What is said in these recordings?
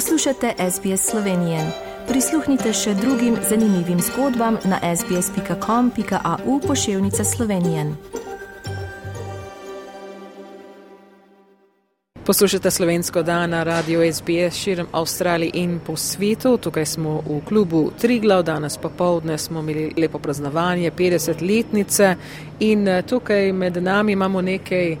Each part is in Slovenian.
Poslušate SBS Slovenije. Prisluhnite še drugim zanimivim zgodbam na sbsp.com.au pošiljka Slovenije. Poslušate slovensko dan na radio SBS širom Avstralije in po svetu. Tukaj smo v klubu Triglav, danes popovdne smo imeli lepo praznovanje 50-letnice in eh, tukaj med nami imamo nekaj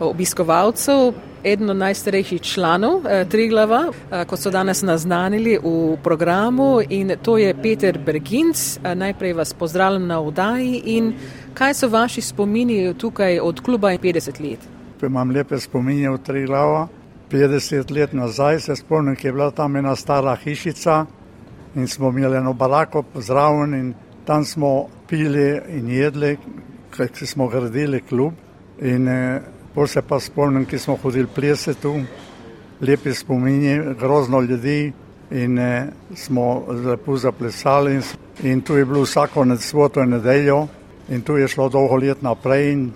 obiskovalcev. Eden od najstarejših članov eh, Triglava, eh, kot so danes naznanili v programu, in to je Peter Berginc. Eh, najprej vas pozdravljam na vdaji in kaj so vaši spomini tukaj od kluba 50 let? imam lepe spominje v tri glava. 50 let nazaj se spomnim, da je bila tam ena stara hišica in smo imeli eno barako zraven in tam smo pili in jedli, ker smo gradili klub. In eh, bolj se pa spomnim, ki smo hodili plese tu, lepi spominji, grozno ljudi in eh, smo lepo zaplesali. In, in tu je bilo vsako nedsvoto in nedeljo in tu je šlo dolgo let naprej in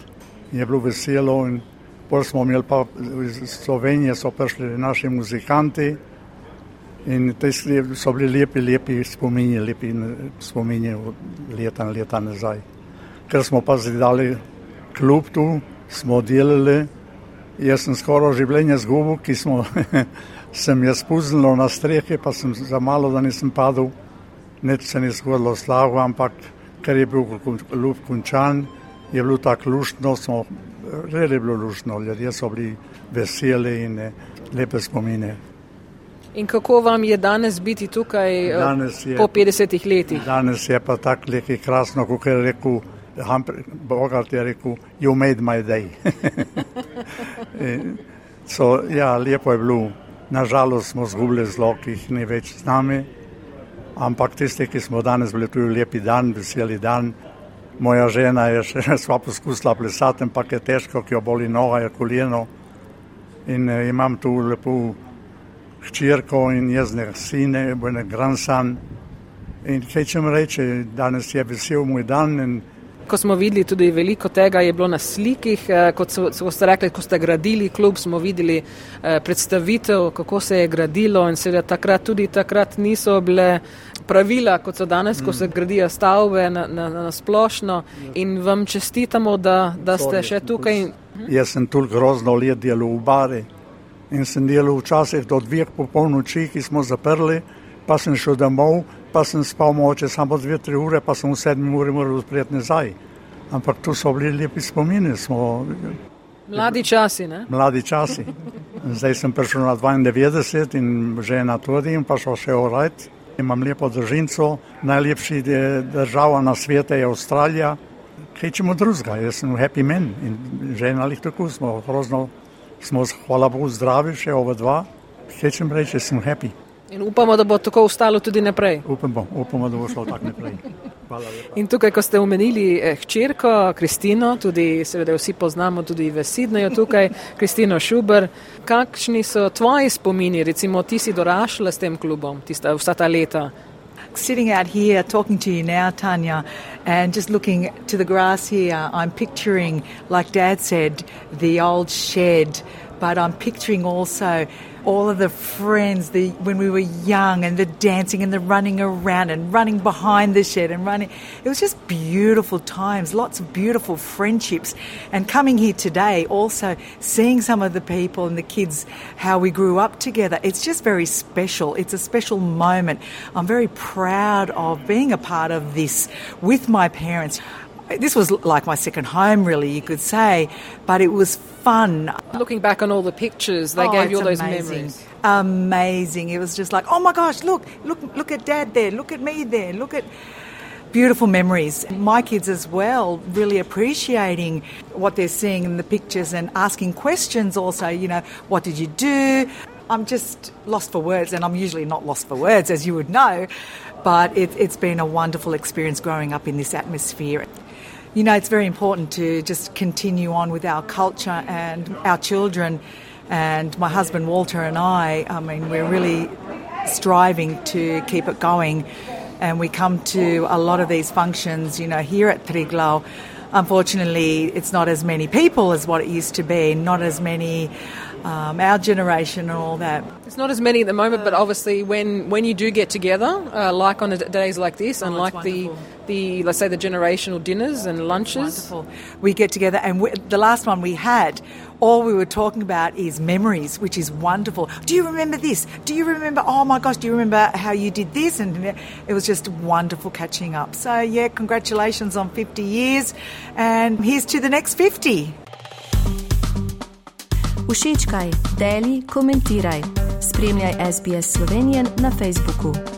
je bilo veselo. In, Pol smo imeli pa iz Slovenije, so prišli naši muzikanti in te so bili lepi, lepi spominji, lepi spominji leta in leta nazaj. Ker smo pa zidali klub tu, smo delali, jaz sem skoro življenje zgubil, ki smo, sem jaz spuzil na strehe, pa sem za malo, da nisem padel, neč se ni zgodilo slavo, ampak ker je bil klub končan, je bilo tako luštno, smo res je bilo lušno, ljudje so bili veseli in eh, lepe spomine. In kako vam je danes biti tukaj eh, danes je, po 50 letih? Danes je pa tako in krasno, kot je rekel Bogart, je rekel, you made my day. so, ja, lepo je bilo. Nažalost smo zgubili zelo, ki jih ni več z nami, ampak tisti, ki smo danes bili tu, lepi dan, veseli dan, Moja žena je še sva poskusila plesati, ampak je težko, ki jo boli noga, je koleno. In eh, imam tu lepo hčerko in jezne sine, bojne grandson. In kaj če mi reče, danes je vesel moj dan. In, Ko smo videli tudi veliko tega, je bilo na slikih, eh, kot so, so ste rekli, ko ste gradili klub, smo videli eh, predstavitev, kako se je gradilo in seveda takrat tudi takrat niso bile pravila, kot so danes, ko se mm. gradijo stavbe na, na, na splošno in vam čestitamo, da, da ste še tukaj. Jaz sem tu grozno let delal v bari in sem delal včasih do dveh popolnoči, ki smo zaprli, pa sem šel domov, pa sem spal moče samo dve, tri ure, pa sem v sedmi uri moral odpreti nazaj. Ampak tu so bili lepi spomini. Smo, Mladi časi, ne? Mladi časi. Zdaj sem prišel na 92 in žena tudi in pa šel še urajati. Imam lepo držinco, najlepši država na svetu je Avstralija. Kaj čemu drugega, jaz sem happy man in žena ali tako smo, grozno smo, hvala Bogu, zdravi še ova dva. Kaj čem reči, sem happy. In upamo, da bo tako ostalo tudi naprej. Upamo, upamo da bo šlo tako naprej. In tukaj, ko ste omenili eh, hčerko Kristino, tudi seveda vsi poznamo tudi v Sidneju tukaj, Kristino Šuber, kakšni so tvoji spomini, recimo ti si dorašla s tem klubom tista, vsa ta leta? Sitting out here talking to you now, Tanya, and just looking to the grass here, I'm picturing, like Dad said, the old shed, but I'm picturing also all of the friends the, when we were young and the dancing and the running around and running behind the shed and running. It was just beautiful times, lots of beautiful friendships. And coming here today, also seeing some of the people and the kids, how we grew up together, it's just very special. It's a special moment. I'm very proud of being a part of this with my parents this was like my second home, really, you could say, but it was fun. Looking back on all the pictures, they oh, gave you all those amazing. memories. Amazing. It was just like, oh my gosh, look, look, look at dad there, look at me there, look at beautiful memories. My kids as well, really appreciating what they're seeing in the pictures and asking questions also, you know, what did you do? I'm just lost for words, and I'm usually not lost for words, as you would know, but it, it's been a wonderful experience growing up in this atmosphere you know, it's very important to just continue on with our culture and our children. And my husband Walter and I, I mean, we're really striving to keep it going. And we come to a lot of these functions, you know, here at Triglau unfortunately, it's not as many people as what it used to be, not as many. Um, our generation and all that. It's not as many at the moment, but obviously, when, when you do get together, uh, like on days like this, and Oh, like it's the. The let's say the generational dinners and lunches, Wonderful. We get together, and we, the last one we had, all we were talking about is memories, which is wonderful. Do you remember this? Do you remember? Oh my gosh, do you remember how you did this? And it was just wonderful catching up. So yeah, congratulations on 50 years, and here's to the next 50. Všečkaj, deli, komentiraj. Spremljaj SBS Slovenijo na Facebooku.